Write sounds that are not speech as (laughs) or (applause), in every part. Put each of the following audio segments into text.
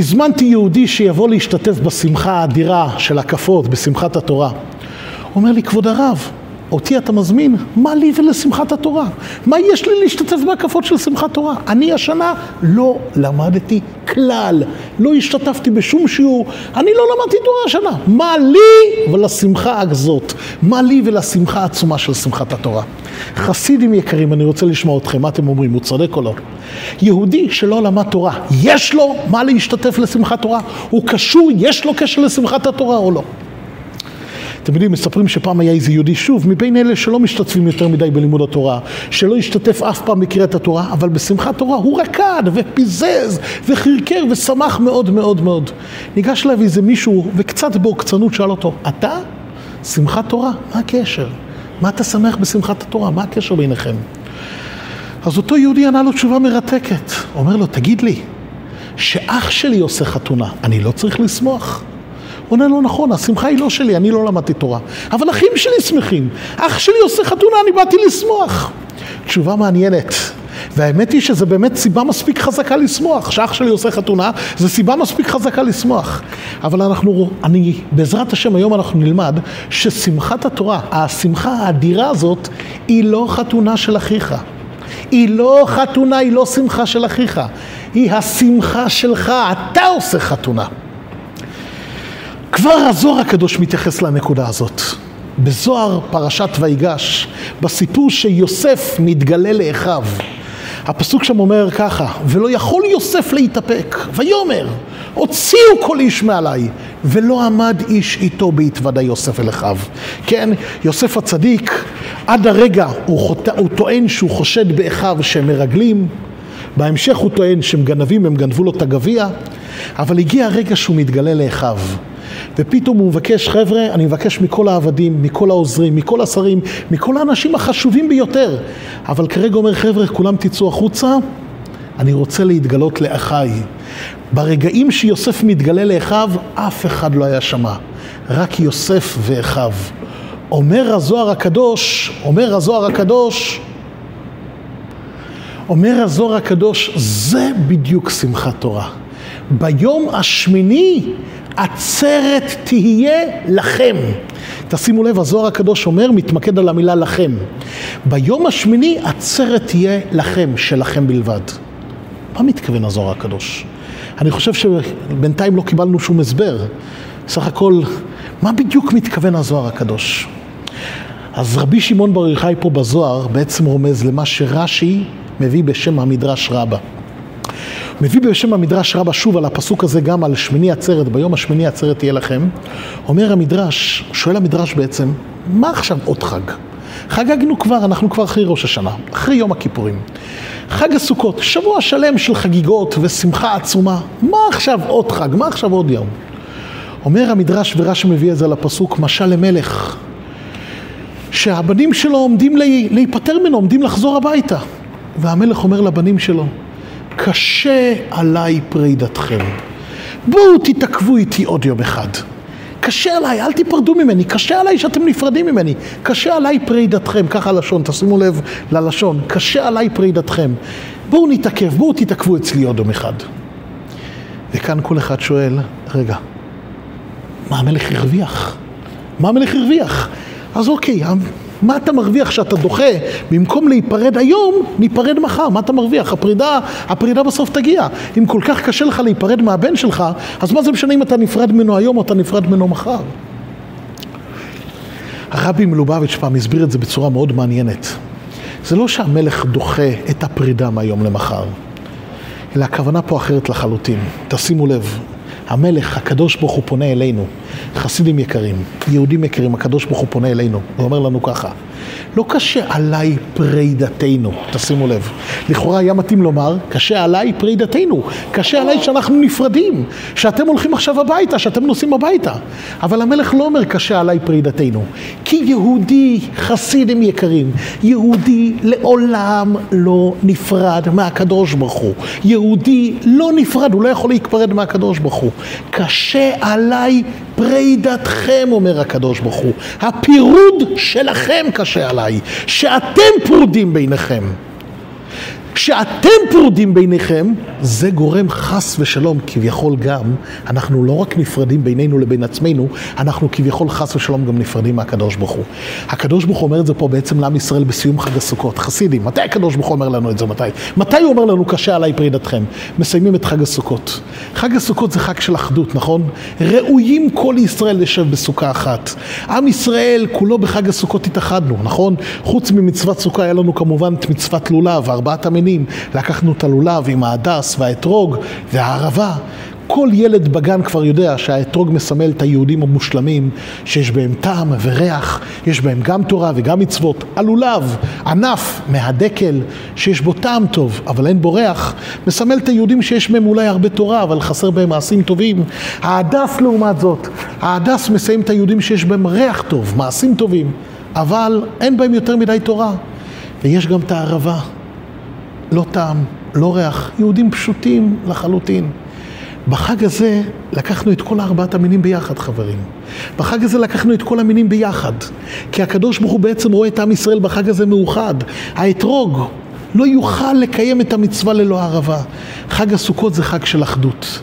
הזמנתי יהודי שיבוא להשתתף בשמחה האדירה של הקפות, בשמחת התורה. הוא אומר לי, כבוד הרב, אותי אתה מזמין? מה לי ולשמחת התורה? מה יש לי להשתתף בהקפות של שמחת תורה? אני השנה לא למדתי כלל, לא השתתפתי בשום שיעור, אני לא למדתי תורה השנה. מה לי ולשמחה הזאת? מה לי ולשמחה העצומה של שמחת התורה? חסידים יקרים, אני רוצה לשמוע אתכם, מה אתם אומרים, הוא צודק או לא? יהודי שלא למד תורה, יש לו מה להשתתף לשמחת תורה? הוא קשור, יש לו קשר לשמחת התורה או לא? אתם יודעים, מספרים שפעם היה איזה יהודי, שוב, מבין אלה שלא משתתפים יותר מדי בלימוד התורה, שלא השתתף אף פעם בקריאת התורה, אבל בשמחת תורה הוא רקד ופיזז וחרקר ושמח מאוד מאוד מאוד. ניגש אליו איזה מישהו וקצת בעוקצנות שאל אותו, אתה? שמחת תורה? מה הקשר? מה אתה שמח בשמחת התורה? מה הקשר ביניכם? אז אותו יהודי ענה לו תשובה מרתקת. אומר לו, תגיד לי, שאח שלי עושה חתונה, אני לא צריך לשמוח? הוא עונה לו, נכון, השמחה היא לא שלי, אני לא למדתי תורה. אבל אחים שלי שמחים. אח שלי עושה חתונה, אני באתי לשמוח. תשובה מעניינת. והאמת היא שזה באמת סיבה מספיק חזקה לשמוח. שאח שלי עושה חתונה, זו סיבה מספיק חזקה לשמוח. אבל אנחנו, אני, בעזרת השם, היום אנחנו נלמד ששמחת התורה, השמחה האדירה הזאת, היא לא חתונה של אחיך. היא לא חתונה, היא לא שמחה של אחיך. היא השמחה שלך, אתה עושה חתונה. כבר הזוהר הקדוש מתייחס לנקודה הזאת. בזוהר פרשת ויגש, בסיפור שיוסף מתגלה לאחיו. הפסוק שם אומר ככה, ולא יכול יוסף להתאפק, ויאמר, הוציאו כל איש מעליי, ולא עמד איש איתו בהתוודע יוסף אל אחיו. כן, יוסף הצדיק, עד הרגע הוא, חוט... הוא טוען שהוא חושד באחיו שהם מרגלים, בהמשך הוא טוען שהם גנבים, הם גנבו לו את הגביע, אבל הגיע הרגע שהוא מתגלה לאחיו. ופתאום הוא מבקש, חבר'ה, אני מבקש מכל העבדים, מכל העוזרים, מכל השרים, מכל האנשים החשובים ביותר. אבל כרגע אומר, חבר'ה, כולם תצאו החוצה, אני רוצה להתגלות לאחיי. ברגעים שיוסף מתגלה לאחיו, אף אחד לא היה שמע, רק יוסף ואחיו. אומר הזוהר הקדוש, אומר הזוהר הקדוש, אומר הזוהר הקדוש, זה בדיוק שמחת תורה. ביום השמיני עצרת תהיה לכם. תשימו לב, הזוהר הקדוש אומר, מתמקד על המילה לכם. ביום השמיני עצרת תהיה לכם, שלכם בלבד. מה מתכוון הזוהר הקדוש? אני חושב שבינתיים לא קיבלנו שום הסבר. סך הכל, מה בדיוק מתכוון הזוהר הקדוש? אז רבי שמעון בר יוחאי פה בזוהר בעצם רומז למה שרש"י מביא בשם המדרש רבה. מביא בשם המדרש רבה שוב על הפסוק הזה גם על שמיני עצרת, ביום השמיני עצרת תהיה לכם. אומר המדרש, שואל המדרש בעצם, מה עכשיו עוד חג? חגגנו כבר, אנחנו כבר אחרי ראש השנה, אחרי יום הכיפורים. חג הסוכות, שבוע שלם של חגיגות ושמחה עצומה. מה עכשיו עוד חג? מה עכשיו עוד יום? אומר המדרש ורש"י מביא את זה לפסוק, משל למלך, שהבנים שלו עומדים להיפטר ממנו, עומדים לחזור הביתה. והמלך אומר לבנים שלו, קשה עליי פרידתכם. בואו תתעכבו איתי עוד יום אחד. קשה עליי, אל תיפרדו ממני, קשה עליי שאתם נפרדים ממני, קשה עליי פרידתכם, ככה לשון, תשימו לב ללשון, קשה עליי פרידתכם. בואו נתעכב, בואו תתעכבו אצלי עוד יום אחד. וכאן כל אחד שואל, רגע, מה המלך הרוויח? מה המלך הרוויח? אז אוקיי, מה אתה מרוויח שאתה דוחה, במקום להיפרד היום, ניפרד מחר, מה אתה מרוויח? הפרידה, הפרידה בסוף תגיע. אם כל כך קשה לך להיפרד מהבן שלך, אז מה זה משנה אם אתה נפרד ממנו היום או אתה נפרד ממנו מחר? הרבי מלובביץ' פעם הסביר את זה בצורה מאוד מעניינת. זה לא שהמלך דוחה את הפרידה מהיום למחר, אלא הכוונה פה אחרת לחלוטין. תשימו לב, המלך, הקדוש ברוך הוא פונה אלינו, חסידים יקרים, יהודים יקרים, הקדוש ברוך הוא פונה אלינו, הוא אומר לנו ככה, לא קשה עליי פרידתנו, תשימו לב. לכאורה היה מתאים לומר, קשה עליי פרידתנו, קשה עליי שאנחנו נפרדים, שאתם הולכים עכשיו הביתה, שאתם נוסעים הביתה. אבל המלך לא אומר קשה עליי פרידתנו, כי יהודי, חסידים יקרים, יהודי לעולם לא נפרד מהקדוש ברוך הוא. יהודי לא נפרד, הוא לא יכול להיפרד מהקדוש ברוך הוא. קשה עליי פרידתכם, אומר הקדוש ברוך הוא. הפירוד שלכם קשה עליי, שאתם פרודים ביניכם. כשאתם פרודים ביניכם, זה גורם חס ושלום, כביכול גם, אנחנו לא רק נפרדים בינינו לבין עצמנו, אנחנו כביכול חס ושלום גם נפרדים מהקדוש ברוך הוא. הקדוש ברוך הוא אומר את זה פה בעצם לעם ישראל בסיום חג הסוכות. חסידים, מתי הקדוש ברוך הוא אומר לנו את זה? מתי? מתי הוא אומר לנו קשה עליי פרידתכם? מסיימים את חג הסוכות. חג הסוכות זה חג של אחדות, נכון? ראויים כל ישראל לשב בסוכה אחת. עם ישראל כולו בחג הסוכות התאחדנו, נכון? חוץ ממצוות סוכה היה לנו כמובן את מצוות לולב, ארבעת המינים. לקחנו את הלולב עם ההדס והאתרוג והערבה. כל ילד בגן כבר יודע שהאתרוג מסמל את היהודים המושלמים, שיש בהם טעם וריח, יש בהם גם תורה וגם מצוות. הלולב, ענף מהדקל, שיש בו טעם טוב, אבל אין בו ריח, מסמל את היהודים שיש בהם אולי הרבה תורה, אבל חסר בהם מעשים טובים. ההדס לעומת זאת, ההדס מסמל את היהודים שיש בהם ריח טוב, מעשים טובים, אבל אין בהם יותר מדי תורה. ויש גם את הערבה, לא טעם, לא ריח, יהודים פשוטים לחלוטין. בחג הזה לקחנו את כל ארבעת המינים ביחד, חברים. בחג הזה לקחנו את כל המינים ביחד. כי הקדוש ברוך הוא בעצם רואה את עם ישראל בחג הזה מאוחד. האתרוג לא יוכל לקיים את המצווה ללא ערבה. חג הסוכות זה חג של אחדות.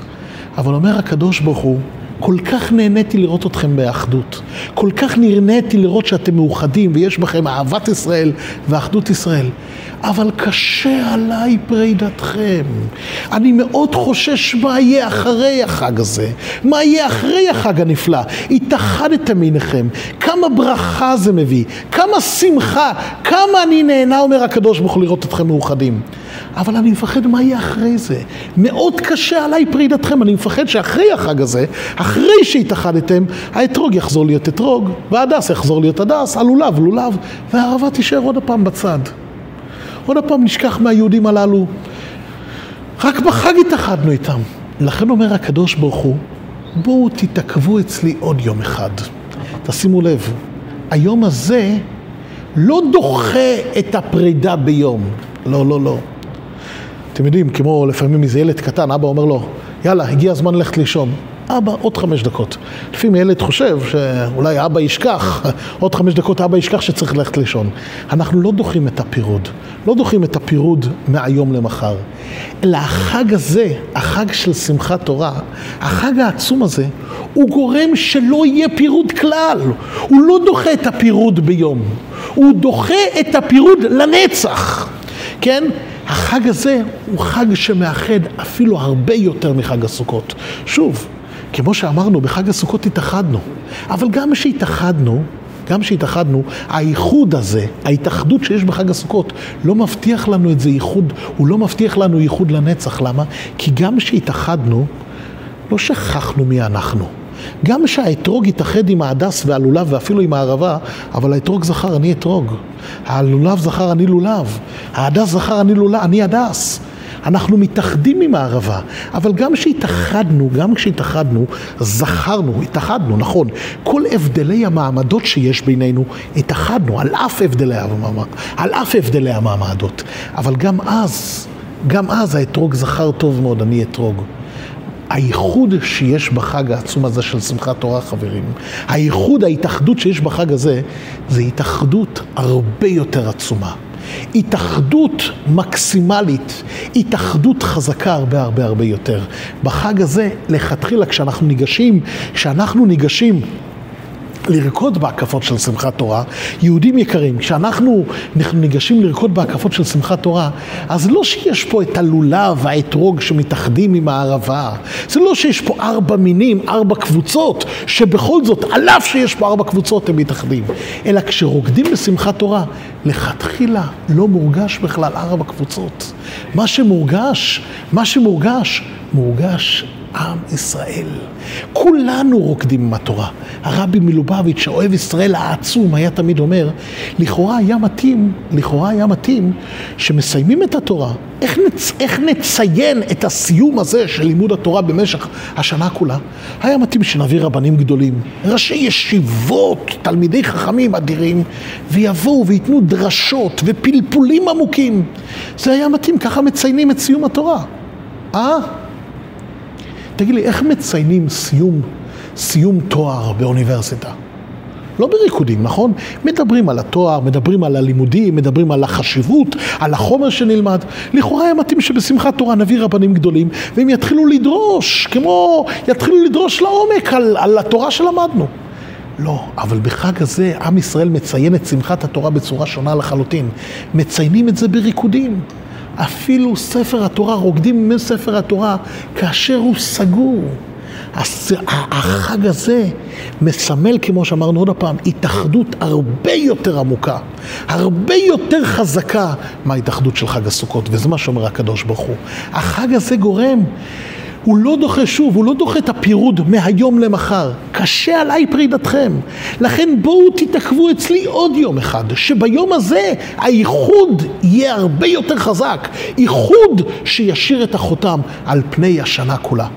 אבל אומר הקדוש ברוך הוא, כל כך נהניתי לראות אתכם באחדות. כל כך נהניתי לראות שאתם מאוחדים ויש בכם אהבת ישראל ואחדות ישראל. אבל קשה עליי פרידתכם. אני מאוד חושש מה יהיה אחרי החג הזה, מה יהיה אחרי החג הנפלא. התאחדתם מעיניכם, כמה ברכה זה מביא, כמה שמחה, כמה אני נהנה, אומר הקדוש ברוך הוא, לראות אתכם מאוחדים. אבל אני מפחד מה יהיה אחרי זה. מאוד קשה עליי פרידתכם, אני מפחד שאחרי החג הזה, אחרי שהתאחדתם, האתרוג יחזור להיות אתרוג, והדס יחזור להיות הדס, הלולב לולב, והערבה תישאר עוד הפעם בצד. עוד פעם נשכח מהיהודים הללו. רק בחג התאחדנו איתם. לכן אומר הקדוש ברוך הוא, בואו תתעכבו אצלי עוד יום אחד. תשימו לב, היום הזה לא דוחה את הפרידה ביום. לא, לא, לא. אתם יודעים, כמו לפעמים איזה ילד קטן, אבא אומר לו, יאללה, הגיע הזמן ללכת לישון. אבא, עוד חמש דקות. לפעמים ילד חושב שאולי אבא ישכח, (laughs) עוד חמש דקות אבא ישכח שצריך ללכת לישון. אנחנו לא דוחים את הפירוד, לא דוחים את הפירוד מהיום למחר. אלא החג הזה, החג של שמחת תורה, החג העצום הזה, הוא גורם שלא יהיה פירוד כלל. הוא לא דוחה את הפירוד ביום, הוא דוחה את הפירוד לנצח. כן? החג הזה הוא חג שמאחד אפילו הרבה יותר מחג הסוכות. שוב, כמו שאמרנו, בחג הסוכות התאחדנו, אבל גם כשהתאחדנו, גם כשהתאחדנו, האיחוד הזה, ההתאחדות שיש בחג הסוכות, לא מבטיח לנו את זה איחוד, הוא לא מבטיח לנו איחוד לנצח. למה? כי גם כשהתאחדנו, לא שכחנו מי אנחנו. גם כשהאתרוג התאחד עם ההדס והלולב ואפילו עם הערבה, אבל האתרוג זכר, אני אתרוג. הלולב זכר, אני לולב. ההדס זכר, אני לולב, אני הדס. אנחנו מתאחדים עם הערבה, אבל גם כשהתאחדנו, גם כשהתאחדנו, זכרנו, התאחדנו, נכון, כל הבדלי המעמדות שיש בינינו, התאחדנו, על אף הבדלי, על אף הבדלי המעמדות. אבל גם אז, גם אז האתרוג זכר טוב מאוד, אני אתרוג. הייחוד שיש בחג העצום הזה של שמחת תורה, חברים, הייחוד, ההתאחדות שיש בחג הזה, זה התאחדות הרבה יותר עצומה. התאחדות מקסימלית, התאחדות חזקה הרבה הרבה הרבה יותר. בחג הזה, לכתחילה, כשאנחנו ניגשים, כשאנחנו ניגשים לרקוד בהקפות של שמחת תורה, יהודים יקרים, כשאנחנו ניגשים לרקוד בהקפות של שמחת תורה, אז לא שיש פה את הלולב והאתרוג שמתאחדים עם הערבה, זה לא שיש פה ארבע מינים, ארבע קבוצות, שבכל זאת, על אף שיש פה ארבע קבוצות, הם מתאחדים, אלא כשרוקדים בשמחת תורה, לכתחילה לא מורגש בכלל ארבע קבוצות. מה שמורגש, מה שמורגש, מורגש עם ישראל. כולנו רוקדים עם התורה. הרבי מלובביץ', שאוהב ישראל העצום, היה תמיד אומר, לכאורה היה מתאים, לכאורה היה מתאים שמסיימים את התורה. איך, נצ... איך נציין את הסיום הזה של לימוד התורה במשך השנה כולה? היה מתאים שנביא רבנים גדולים, ראשי ישיבות, תלמידי חכמים אדירים, ויבואו וייתנו דרשות ופלפולים עמוקים. זה היה מתאים, ככה מציינים את סיום התורה. אה? תגיד לי, איך מציינים סיום, סיום תואר באוניברסיטה? לא בריקודים, נכון? מדברים על התואר, מדברים על הלימודים, מדברים על החשיבות, על החומר שנלמד. לכאורה היה מתאים שבשמחת תורה נביא רבנים גדולים, והם יתחילו לדרוש, כמו, יתחילו לדרוש לעומק על, על התורה שלמדנו. לא, אבל בחג הזה עם ישראל מציין את שמחת התורה בצורה שונה לחלוטין. מציינים את זה בריקודים. אפילו ספר התורה, רוקדים מספר התורה כאשר הוא סגור. החג הזה מסמל, כמו שאמרנו עוד פעם, התאחדות הרבה יותר עמוקה, הרבה יותר חזקה מההתאחדות של חג הסוכות, וזה מה שאומר הקדוש ברוך הוא. החג הזה גורם הוא לא דוחה שוב, הוא לא דוחה את הפירוד מהיום למחר. קשה עליי פרידתכם. לכן בואו תתעכבו אצלי עוד יום אחד, שביום הזה האיחוד יהיה הרבה יותר חזק. איחוד שישאיר את החותם על פני השנה כולה.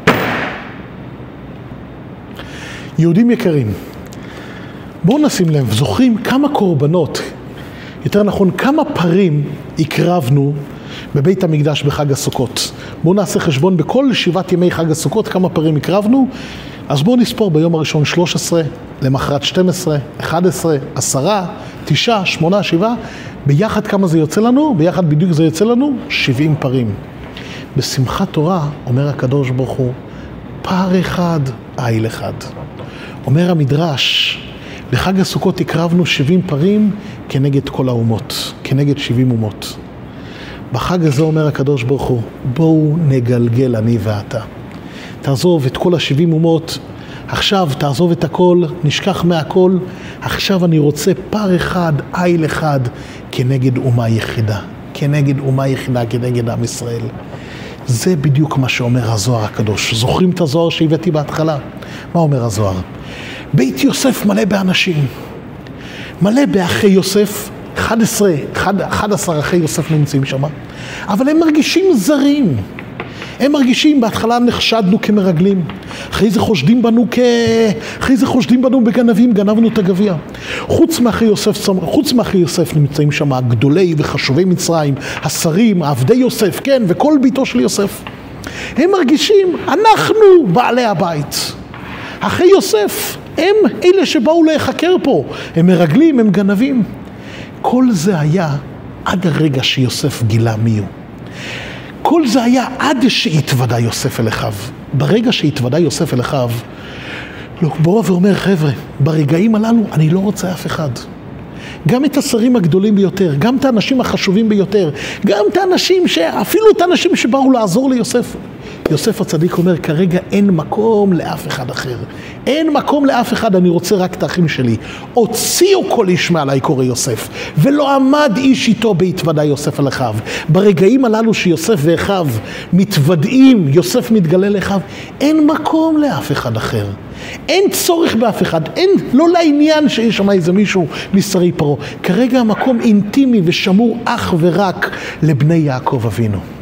יהודים יקרים, בואו נשים לב, זוכרים כמה קורבנות, יותר נכון, כמה פרים הקרבנו בבית המקדש בחג הסוכות. בואו נעשה חשבון בכל שבעת ימי חג הסוכות כמה פרים הקרבנו. אז בואו נספור ביום הראשון 13, למחרת 12, 11, 10, 9, 8, 7. ביחד כמה זה יוצא לנו? ביחד בדיוק זה יוצא לנו 70 פרים. בשמחת תורה אומר הקדוש ברוך הוא, פר אחד, איל אחד. אומר המדרש, בחג הסוכות הקרבנו 70 פרים כנגד כל האומות, כנגד 70 אומות. בחג הזה אומר הקדוש ברוך הוא, בואו נגלגל אני ואתה. תעזוב את כל השבעים אומות, עכשיו תעזוב את הכל, נשכח מהכל, עכשיו אני רוצה פר אחד, איל אחד, כנגד אומה יחידה. כנגד אומה יחידה, כנגד עם ישראל. זה בדיוק מה שאומר הזוהר הקדוש. זוכרים את הזוהר שהבאתי בהתחלה? מה אומר הזוהר? בית יוסף מלא באנשים, מלא באחי יוסף, 11, 11 אחי יוסף נמצאים שם, אבל הם מרגישים זרים. הם מרגישים, בהתחלה נחשדנו כמרגלים, אחרי זה חושדים בנו כ... אחרי זה חושדים בנו בגנבים, גנבנו את הגביע. חוץ מאחי יוסף, חוץ מאחי יוסף נמצאים שם גדולי וחשובי מצרים, השרים, עבדי יוסף, כן, וכל ביתו של יוסף. הם מרגישים, אנחנו בעלי הבית. אחי יוסף, הם אלה שבאו להיחקר פה, הם מרגלים, הם גנבים. כל זה היה עד הרגע שיוסף גילה מי הוא. כל זה היה עד שהתוודה יוסף אל אחיו. ברגע שהתוודה יוסף אל אחיו, בוא ואומר, חבר'ה, ברגעים הללו אני לא רוצה אף אחד. גם את השרים הגדולים ביותר, גם את האנשים החשובים ביותר, גם את האנשים. אפילו את האנשים שבאו לעזור ליוסף. יוסף הצדיק אומר, כרגע אין מקום לאף אחד אחר. אין מקום לאף אחד, אני רוצה רק את האחים שלי. הוציאו כל איש מעלי, קורא יוסף, ולא עמד איש איתו בהתוודה יוסף על אחיו. ברגעים הללו שיוסף ואחיו מתוודעים, יוסף מתגלה לאחיו, אין מקום לאף אחד אחר. אין צורך באף אחד, אין, לא לעניין שיש שם איזה מישהו משרי פרעה. כרגע המקום אינטימי ושמור אך ורק לבני יעקב אבינו.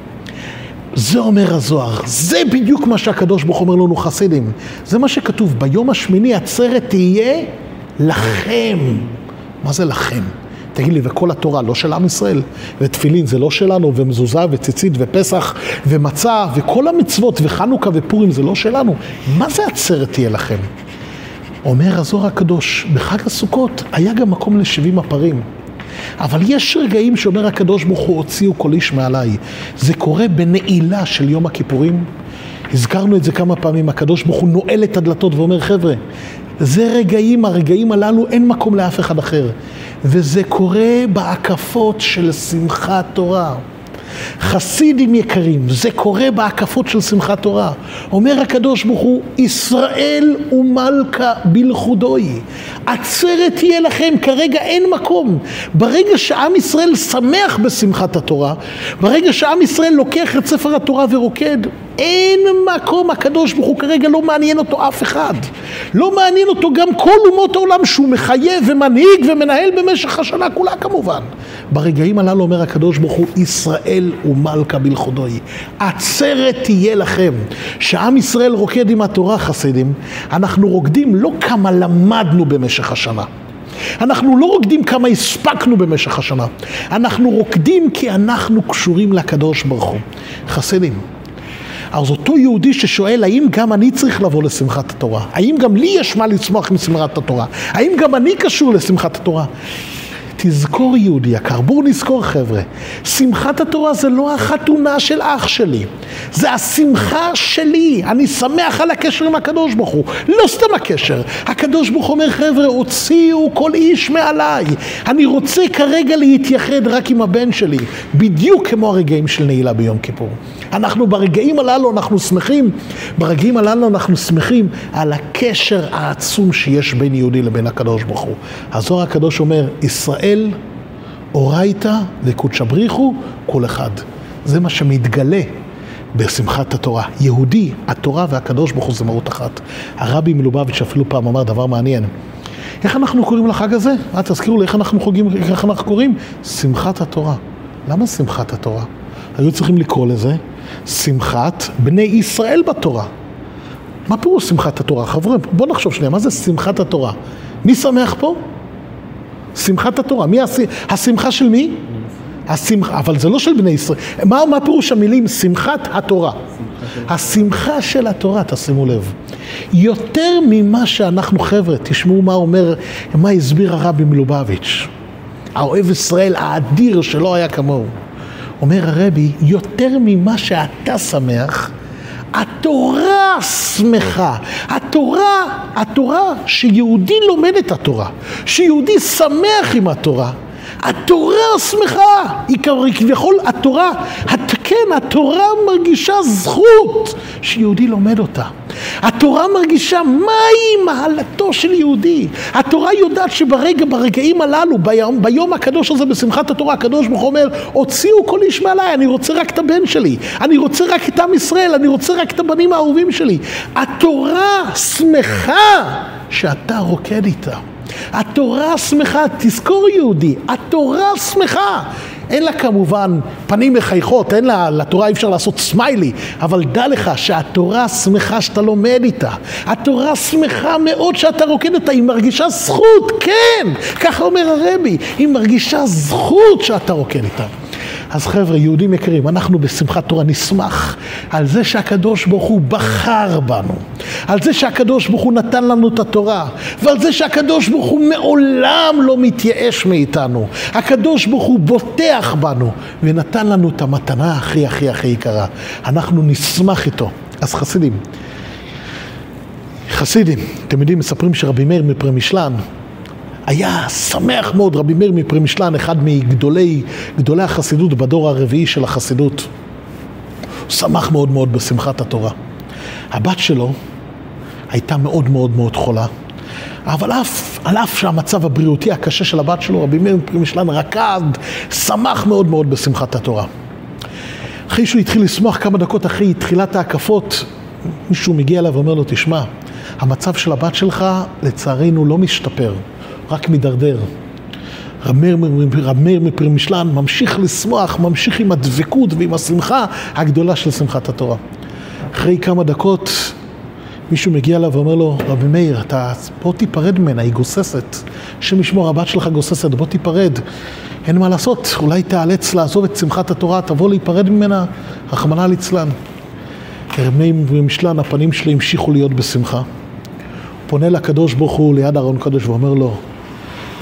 זה אומר הזוהר, זה בדיוק מה שהקדוש ברוך אומר לנו חסידים. זה מה שכתוב, ביום השמיני עצרת תהיה לכם. מה זה לכם? תגיד לי, וכל התורה לא של עם ישראל? ותפילין זה לא שלנו, ומזוזה וציצית ופסח ומצה וכל המצוות וחנוכה ופורים זה לא שלנו? מה זה עצרת תהיה לכם? אומר הזוהר הקדוש, בחג הסוכות היה גם מקום לשבעים הפרים. אבל יש רגעים שאומר הקדוש ברוך הוא, הוציאו כל איש מעליי. זה קורה בנעילה של יום הכיפורים. הזכרנו את זה כמה פעמים, הקדוש ברוך הוא נועל את הדלתות ואומר, חבר'ה, זה רגעים, הרגעים הללו אין מקום לאף אחד אחר. וזה קורה בהקפות של שמחת תורה. חסידים יקרים, זה קורה בהקפות של שמחת תורה. אומר הקדוש ברוך הוא, ישראל ומלכה בלכודוי. עצרת תהיה לכם, כרגע אין מקום. ברגע שעם ישראל שמח בשמחת התורה, ברגע שעם ישראל לוקח את ספר התורה ורוקד, אין מקום, הקדוש ברוך הוא כרגע לא מעניין אותו אף אחד. לא מעניין אותו גם כל אומות העולם שהוא מחייב ומנהיג ומנהל במשך השנה כולה כמובן. ברגעים הללו אומר הקדוש ברוך הוא, ישראל ומלכה בלכודוי. עצרת תהיה לכם. שעם ישראל רוקד עם התורה חסידים, אנחנו רוקדים לא כמה למדנו במשך השנה. אנחנו לא רוקדים כמה הספקנו במשך השנה, אנחנו רוקדים כי אנחנו קשורים לקדוש ברוך הוא. חסידים, אז אותו יהודי ששואל, האם גם אני צריך לבוא לשמחת התורה? האם גם לי יש מה לצמוח משמחת התורה? האם גם אני קשור לשמחת התורה? תזכור יהודי יקר, בואו נזכור חבר'ה, שמחת התורה זה לא החתונה של אח שלי, זה השמחה שלי, אני שמח על הקשר עם הקדוש ברוך הוא, לא סתם הקשר, הקדוש ברוך אומר חבר'ה, הוציאו כל איש מעליי, אני רוצה כרגע להתייחד רק עם הבן שלי, בדיוק כמו הרגעים של נעילה ביום כיפור. אנחנו ברגעים הללו אנחנו שמחים, ברגעים הללו אנחנו שמחים על הקשר העצום שיש בין יהודי לבין הקדוש ברוך הוא. הזוהר הקדוש אומר, ישראל אורייתא וקודשא בריחו כל אחד. זה מה שמתגלה בשמחת התורה. יהודי, התורה והקדוש ברוך הוא זה מהות אחת. הרבי מלובביץ' אפילו פעם אמר דבר מעניין. איך אנחנו קוראים לחג הזה? אה, תזכירו לי איך אנחנו חוגים, איך אנחנו קוראים? שמחת התורה. למה שמחת התורה? היו צריכים לקרוא לזה שמחת בני ישראל בתורה. מה פירוש שמחת התורה? חברים, בואו נחשוב שנייה, מה זה שמחת התורה? מי שמח פה? שמחת התורה. מי הש... השמחה של מי? השמחה, אבל זה לא של בני ישראל. מה, מה פירוש המילים שמחת התורה? השמחה של התורה, תשימו לב. יותר ממה שאנחנו, חבר'ה, תשמעו מה אומר, מה הסביר הרבי מלובביץ', האוהב ישראל האדיר שלא היה כמוהו. אומר הרבי, יותר ממה שאתה שמח, התורה שמחה. התורה, התורה, שיהודי לומד את התורה, שיהודי שמח עם התורה, התורה שמחה, היא כביכול התורה, כן, התורה מרגישה זכות שיהודי לומד אותה. התורה מרגישה מהי מעלתו של יהודי. התורה יודעת שברגע, ברגעים הללו, ביום, ביום הקדוש הזה בשמחת התורה, הקדוש ברוך הוא אומר, הוציאו כל איש מעליי, אני רוצה רק את הבן שלי, אני רוצה רק את עם ישראל, אני רוצה רק את הבנים האהובים שלי. התורה שמחה שאתה רוקד איתה. התורה שמחה, תזכור יהודי, התורה שמחה. אין לה כמובן פנים מחייכות, אין לה, לתורה אי אפשר לעשות סמיילי, אבל דע לך שהתורה שמחה שאתה לומד איתה. התורה שמחה מאוד שאתה רוקד אותה, היא מרגישה זכות, כן! ככה אומר הרבי, היא מרגישה זכות שאתה רוקד איתה. אז חבר'ה, יהודים יקרים, אנחנו בשמחת תורה נשמח על זה שהקדוש ברוך הוא בחר בנו, על זה שהקדוש ברוך הוא נתן לנו את התורה, ועל זה שהקדוש ברוך הוא מעולם לא מתייאש מאיתנו. הקדוש ברוך הוא בוטח בנו ונתן לנו את המתנה הכי הכי הכי יקרה. אנחנו נשמח איתו. אז חסידים, חסידים, אתם יודעים, מספרים שרבי מאיר מפרמישלן היה שמח מאוד, רבי מאיר מפרמישלן, אחד מגדולי גדולי החסידות בדור הרביעי של החסידות. הוא שמח מאוד מאוד בשמחת התורה. הבת שלו הייתה מאוד מאוד מאוד חולה, אבל אף, על אף שהמצב הבריאותי הקשה של הבת שלו, רבי מאיר מפרמישלן רקד, שמח מאוד מאוד בשמחת התורה. אחרי שהוא התחיל לשמוח כמה דקות אחרי תחילת ההקפות, מישהו מגיע אליו ואומר לו, תשמע, המצב של הבת שלך לצערנו לא משתפר. רק מידרדר. רב מאיר מפרמישלן ממשיך לשמוח, ממשיך עם הדבקות ועם השמחה הגדולה של שמחת התורה. אחרי כמה דקות מישהו מגיע אליו ואומר לו, רבי מאיר, אתה, בוא תיפרד ממנה, היא גוססת. השם ישמור, הבת שלך גוססת, בוא תיפרד. אין מה לעשות, אולי תיאלץ לעזוב את שמחת התורה, תבוא להיפרד ממנה, רחמנא ליצלן. מאיר מפרמישלן, הפנים שלי המשיכו להיות בשמחה. פונה לקדוש ברוך הוא ליד ארון קדוש ואומר לו,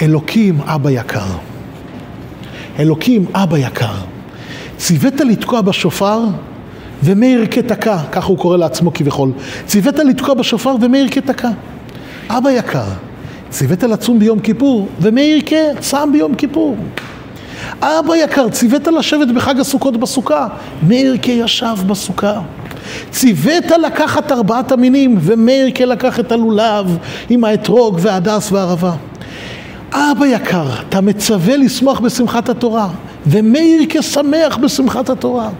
אלוקים אבא יקר, אלוקים אבא יקר, ציווית לתקוע בשופר ומאיר כתקע, ככה הוא קורא לעצמו כביכול, ציווית לתקוע בשופר ומאיר כתקע, אבא יקר, ציווית לצום ביום כיפור ומאיר כצם ביום כיפור. אבא יקר, ציווית לשבת בחג הסוכות בסוכה, מאיר כישב בסוכה. ציווית לקחת ארבעת המינים, ומאיר כלקח את הלולב עם האתרוג והדס והערבה. אבא יקר, אתה מצווה לשמוח בשמחת התורה, ומאיר כשמח בשמחת התורה.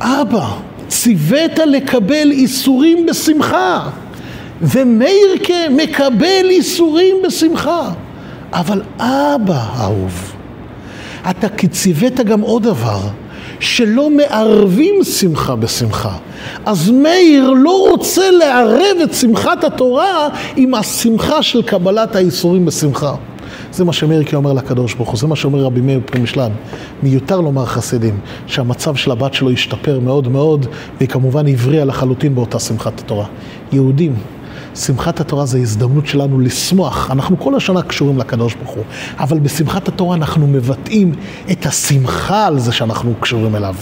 אבא, ציווית לקבל איסורים בשמחה, ומאיר כמקבל איסורים בשמחה. אבל אבא אהוב, אתה ציווית גם עוד דבר, שלא מערבים שמחה בשמחה. אז מאיר לא רוצה לערב את שמחת התורה עם השמחה של קבלת האיסורים בשמחה. זה מה שמריקי אומר לקדוש ברוך הוא, זה מה שאומר רבי מאיר פרימשלן. מיותר לומר חסידים, שהמצב של הבת שלו השתפר מאוד מאוד, והיא כמובן הבריאה לחלוטין באותה שמחת התורה. יהודים, שמחת התורה זה הזדמנות שלנו לשמוח. אנחנו כל השנה קשורים לקדוש ברוך הוא, אבל בשמחת התורה אנחנו מבטאים את השמחה על זה שאנחנו קשורים אליו.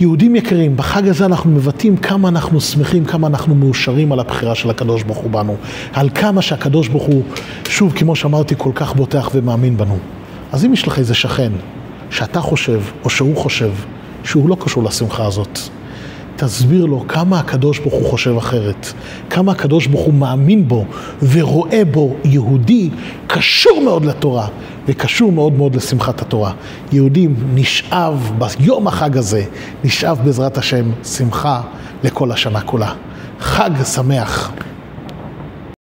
יהודים יקרים, בחג הזה אנחנו מבטאים כמה אנחנו שמחים, כמה אנחנו מאושרים על הבחירה של הקדוש ברוך הוא בנו. על כמה שהקדוש ברוך הוא, שוב, כמו שאמרתי, כל כך בוטח ומאמין בנו. אז אם יש לך איזה שכן, שאתה חושב, או שהוא חושב, שהוא לא קשור לשמחה הזאת, תסביר לו כמה הקדוש ברוך הוא חושב אחרת, כמה הקדוש ברוך הוא מאמין בו ורואה בו יהודי קשור מאוד לתורה וקשור מאוד מאוד לשמחת התורה. יהודים נשאב ביום החג הזה, נשאב בעזרת השם שמחה לכל השנה כולה. חג שמח.